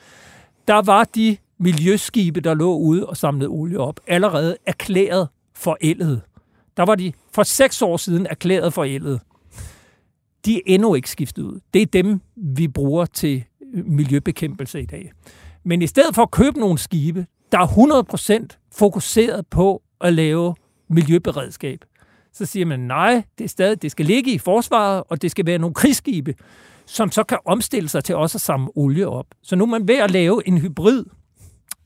Der var de miljøskibe, der lå ude og samlede olie op, allerede erklæret forældet. Der var de for seks år siden erklæret forældet. De er endnu ikke skiftet ud. Det er dem, vi bruger til miljøbekæmpelse i dag. Men i stedet for at købe nogle skibe, der er 100% fokuseret på at lave miljøberedskab, så siger man, nej, det, er stadig, det skal ligge i forsvaret, og det skal være nogle krigsskibe, som så kan omstille sig til også at samle olie op. Så nu er man ved at lave en hybrid,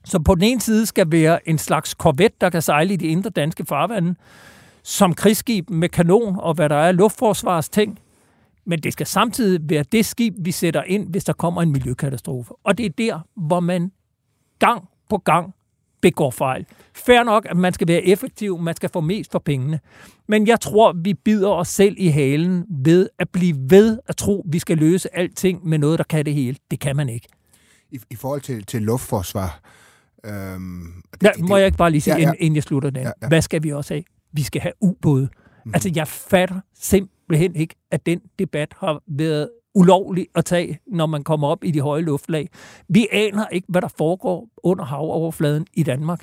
som på den ene side skal være en slags korvet, der kan sejle i de indre danske farvande, som krigsskib med kanon og hvad der er luftforsvarsting, men det skal samtidig være det skib, vi sætter ind, hvis der kommer en miljøkatastrofe. Og det er der, hvor man gang på gang begår fejl. Fair nok, at man skal være effektiv, man skal få mest for pengene. Men jeg tror, vi bider os selv i halen ved at blive ved at tro, at vi skal løse alting med noget, der kan det hele. Det kan man ikke. I, I forhold til, til luftforsvar... Øhm, det, Ja, det- må jeg ikke bare lige sige, Ja, ja, ja. inden jeg slutter den. Ja, Ja. Hvad skal vi også have? Vi skal have ubåde. Mm. Altså, jeg fatter simpelthen ikke, at den debat har været ulovligt at tage, når man kommer op i de høje luftlag. Vi aner ikke, hvad der foregår under havoverfladen i Danmark.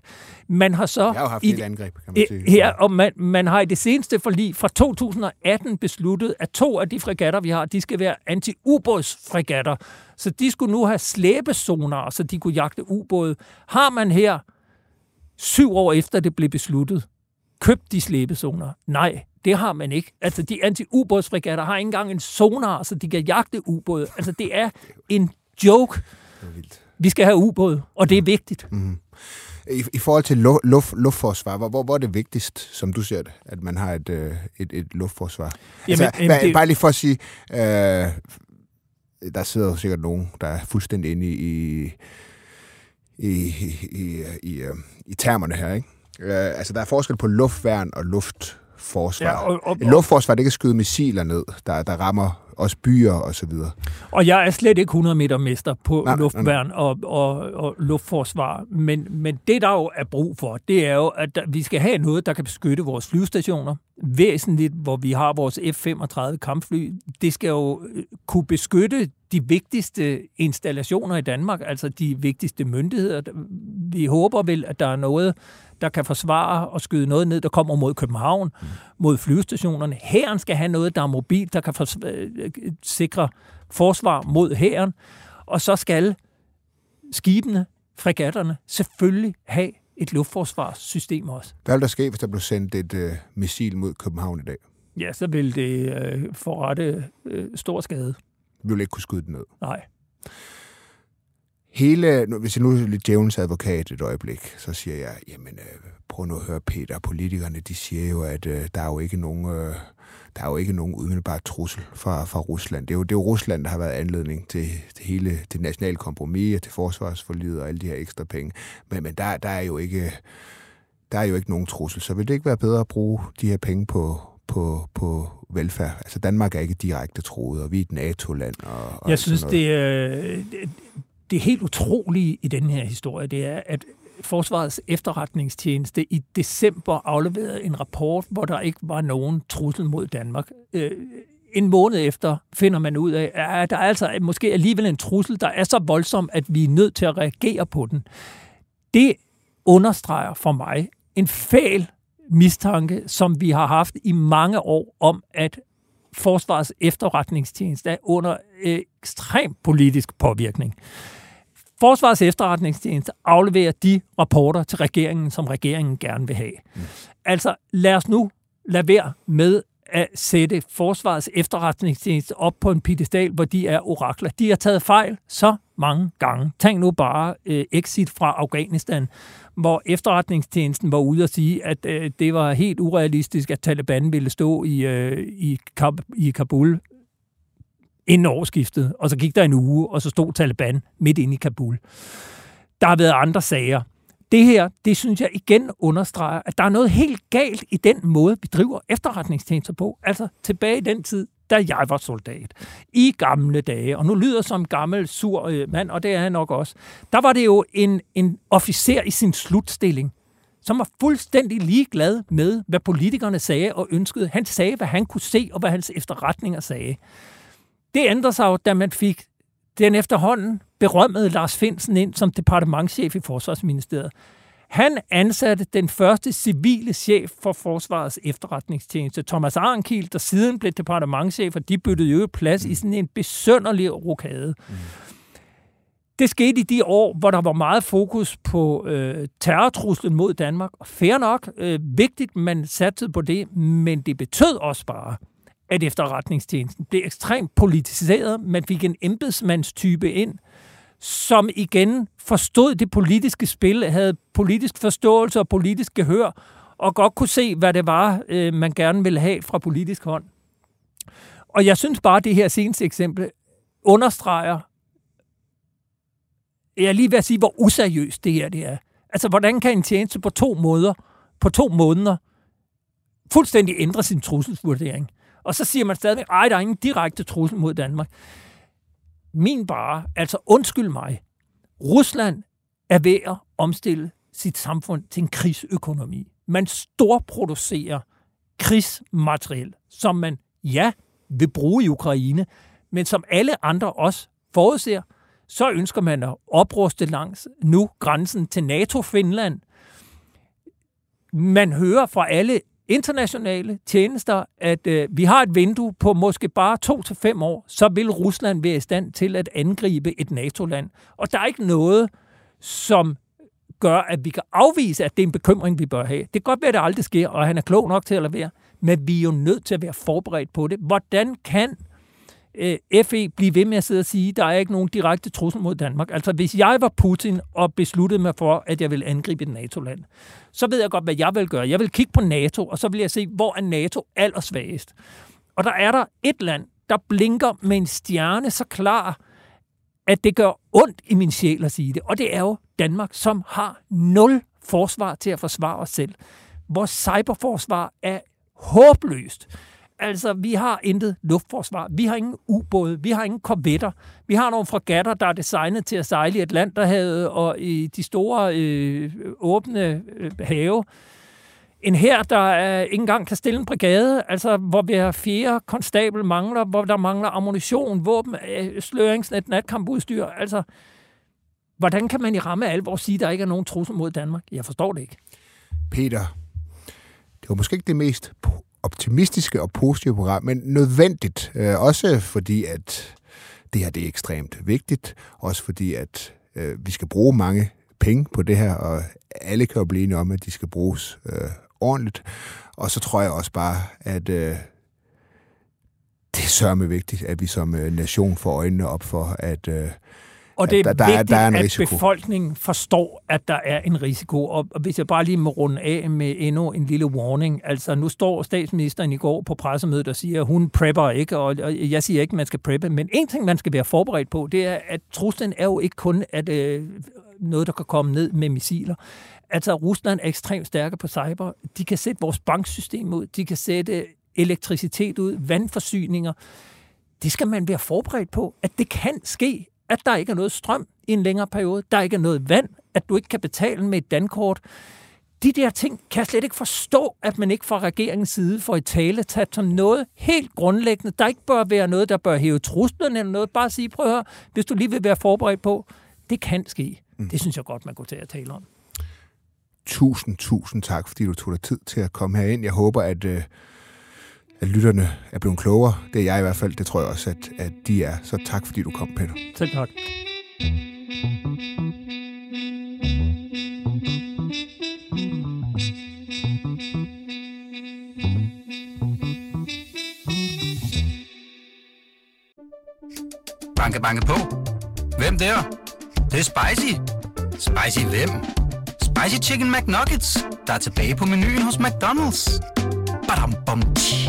Man har så... Jeg har haft i, et angreb, kan man sige. Her, og man, man har i det seneste forlig fra 2018 besluttet, at to af de fregatter, vi har, de skal være anti-ubådsfregatter. Så de skulle nu have slæbesonar, så de kunne jagte ubåde. Har man her, syv år efter det blev besluttet, købt de slæbesonar? Nej, det har man ikke. Altså, de anti-ubådsfregatter har ikke engang en sonar, så de kan jagte ubåde. Altså, det er en joke. Det er vildt. Vi skal have ubåde, og det er vigtigt. Mm. I, I forhold til lu- luft, luftforsvar, hvor, hvor, hvor er det vigtigst, som du ser det, at man har et, øh, et, et luftforsvar? Jamen, altså, jamen, det- Bare lige for at sige, øh, der sidder sikkert nogen, der er fuldstændig inde i, i, i, i, i, øh, i termerne her, ikke? Øh, altså, der er forskel på luftværn og luftforsvar. Ja, og- og- Et luftforsvar, det kan skyde missiler ned, der, der rammer også byer og så videre. Og jeg er slet ikke 100 meter mester på Nej, luftværn og, og, og luftforsvar, men, men det, der jo er brug for, det er jo, at der, vi skal have noget, der kan beskytte vores flyvestationer væsentligt, hvor vi har vores F-35 kampfly. Det skal jo øh, kunne beskytte de vigtigste installationer i Danmark, altså de vigtigste myndigheder. Vi håber vel, at der er noget, der kan forsvare og skyde noget ned, der kommer mod København, mm. mod flyvestationerne. Hæren skal have noget, der er mobilt, der kan fors- øh, sikre forsvar mod hæren. Og så skal skibene, fregatterne, selvfølgelig have et luftforsvarssystem også. Hvad vil der ske, hvis der blev sendt et øh, missil mod København i dag? Ja, så vil det øh, forrette øh, stor skade. Vi vil ikke kunne skyde den ned. Nej. Hele, nu- hvis jeg nu er lidt djævelens advokat et øjeblik, så siger jeg, jamen øh, prøv nu at høre Peter, politikerne de siger jo, at øh, der er jo ikke nogen, øh, der er jo ikke nogen umiddelbar trussel fra, fra Rusland. Det er, jo, det er jo Rusland, der har været anledning til, til hele det nationale kompromis og til forsvarsforlidet og alle de her ekstra penge. Men, men der, der er jo ikke der er jo ikke nogen trussel, så vil det ikke være bedre at bruge de her penge på, på, på velfærd? Altså Danmark er ikke direkte troet, og vi er et NATO-land. Og, og Jeg synes, det er, det- helt utrolige i den her historie, det er, at Forsvarets efterretningstjeneste i december afleverede en rapport, hvor der ikke var nogen trussel mod Danmark. Øh, En måned efter finder man ud af, at der er altså måske alligevel en trussel, der er så voldsom, at vi er nødt til at reagere på den. Det understreger for mig en fæl mistanke, som vi har haft i mange år om, at Forsvarets efterretningstjeneste er under øh, ekstrem politisk påvirkning. Forsvarets efterretningstjeneste afleverer de rapporter til regeringen, som regeringen gerne vil have. Mm. Altså, lad os nu lade være med at sætte Forsvarets efterretningstjeneste op på en pedestal, hvor de er orakler. De har taget fejl så mange gange. Tænk nu bare øh, exit fra Afghanistan, hvor efterretningstjenesten var ude og sige, at øh, det var helt urealistisk, at Taliban ville stå i, øh, i, Kab- i Kabul inden årsskiftet, og så gik der en uge, og så stod Taliban midt inde i Kabul. Der har været andre sager. Det her, det synes jeg igen understreger, at der er noget helt galt i den måde, vi driver efterretningstjenester på. Altså tilbage i den tid, da jeg var soldat. I gamle dage, og nu lyder som en gammel, sur øh, mand, og det er han nok også. Der var det jo en, en officer i sin slutstilling, som var fuldstændig ligeglad med, hvad politikerne sagde og ønskede. Han sagde, hvad han kunne se, og hvad hans efterretninger sagde. Det ændrede sig jo, da man fik den efterhånden berømmede Lars Finsen ind som departementchef i Forsvarsministeriet. Han ansatte den første civile chef for Forsvarets efterretningstjeneste, Thomas Arnkiel, der siden blev departementchef, og de byttede jo plads i sådan en besønderlig rokade. Mm. Det skete i de år, hvor der var meget fokus på øh, terrortruslen mod Danmark. Og fair nok, øh, vigtigt, man satte på det, men det betød også bare, at efterretningstjenesten blev ekstremt politiseret. Man fik en embedsmandstype ind, som igen forstod det politiske spil, havde politisk forståelse og politisk gehør, og godt kunne se, hvad det var, øh, man gerne ville have fra politisk hånd. Og jeg synes bare, at det her seneste eksempel understreger, jeg er lige ved at sige, hvor useriøst det her det er. Altså, hvordan kan en tjeneste på to måder, på to måneder, fuldstændig ændre sin trusselsvurdering? Og så siger man stadigvæk, ej, der er ingen direkte trussel mod Danmark. Min bare, altså undskyld mig, Rusland er ved at omstille sit samfund til en krigsøkonomi. Man storproducerer krigsmateriel, som man, ja, vil bruge i Ukraine, Men som alle andre også forudser, så ønsker man at opruste langs nu grænsen til NATO-Finland. Man hører fra alle internationale tjenester, at øh, vi har et vindue på måske bare to til fem år, så vil Rusland være i stand til at angribe et NATO-land. Og der er ikke noget, som gør, at vi kan afvise, at det er en bekymring, vi bør have. Det kan godt være, at det aldrig sker, og han er klog nok til at lade være, men vi er jo nødt til at være forberedt på det. Hvordan kan øh, FE blive ved med at sidde og sige, at der er ikke nogen direkte trussel mod Danmark. Altså, hvis jeg var Putin og besluttede mig for, at jeg vil angribe et NATO-land, så ved jeg godt, hvad jeg vil gøre. Jeg vil kigge på NATO, og så vil jeg se, hvor er NATO allersvagest. Og der er der et land, der blinker med en stjerne så klar, at det gør ondt i min sjæl at sige det. Og det er jo Danmark, som har nul forsvar til at forsvare os selv. Vores cyberforsvar er håbløst. Altså, vi har intet luftforsvar. Vi har ingen ubåde. Vi har ingen korvetter. Vi har nogle fregatter, der er designet til at sejle i Atlanterhavet og i de store øh, åbne øh, have. En her, der er ikke engang kan stille en brigade, altså hvor vi har fjerde konstabel mangler, hvor der mangler ammunition, våben, øh, sløringsnet, natkampudstyr. Altså, hvordan kan man i ramme alvor sige, at der ikke er nogen trussel mod Danmark? Jeg forstår det ikke. Peter, det var måske ikke det mest optimistiske og positive program, men nødvendigt. Øh, også fordi, at det her det er ekstremt vigtigt. Også fordi, at øh, vi skal bruge mange penge på det her, og alle kan jo blive enige om, at de skal bruges øh, ordentligt. Og så tror jeg også bare, at øh, det er sørme vigtigt, at vi som øh, nation får øjnene op for, at øh, og det er der, der vigtigt, er, der er en at risiko. befolkningen forstår, at der er en risiko. Og hvis jeg bare lige må runde af med endnu en lille warning. Altså, nu står statsministeren i går på pressemødet og siger, at hun prepper ikke, og jeg siger ikke, at man skal preppe. Men en ting, man skal være forberedt på, det er, at truslen er jo ikke kun at, øh, noget, der kan komme ned med missiler. Altså, Rusland er ekstremt stærke på cyber. De kan sætte vores banksystem ud. De kan sætte elektricitet ud, vandforsyninger. Det skal man være forberedt på, at det kan ske at der ikke er noget strøm i en længere periode, der ikke er noget vand, at du ikke kan betale med et dankort. De der ting kan jeg slet ikke forstå, at man ikke fra regeringens side får i tale taget som noget helt grundlæggende. Der ikke bør være noget, der bør hæve truslen eller noget. Bare sige, prøv at høre, hvis du lige vil være forberedt på, det kan ske. Mm. Det synes jeg godt, man kunne til at tale om. Tusind, tusind tak, fordi du tog dig tid til at komme herind. Jeg håber, at øh, at lytterne er blevet klogere. Det er jeg i hvert fald. Det tror jeg også, at, at de er. Så tak, fordi du kom, Peter. Selv tak. Banke, banke på. Hvem der? Det, det er spicy. Spicy hvem? Spicy Chicken McNuggets, der er tilbage på menuen hos McDonald's. Badum, bom, tji.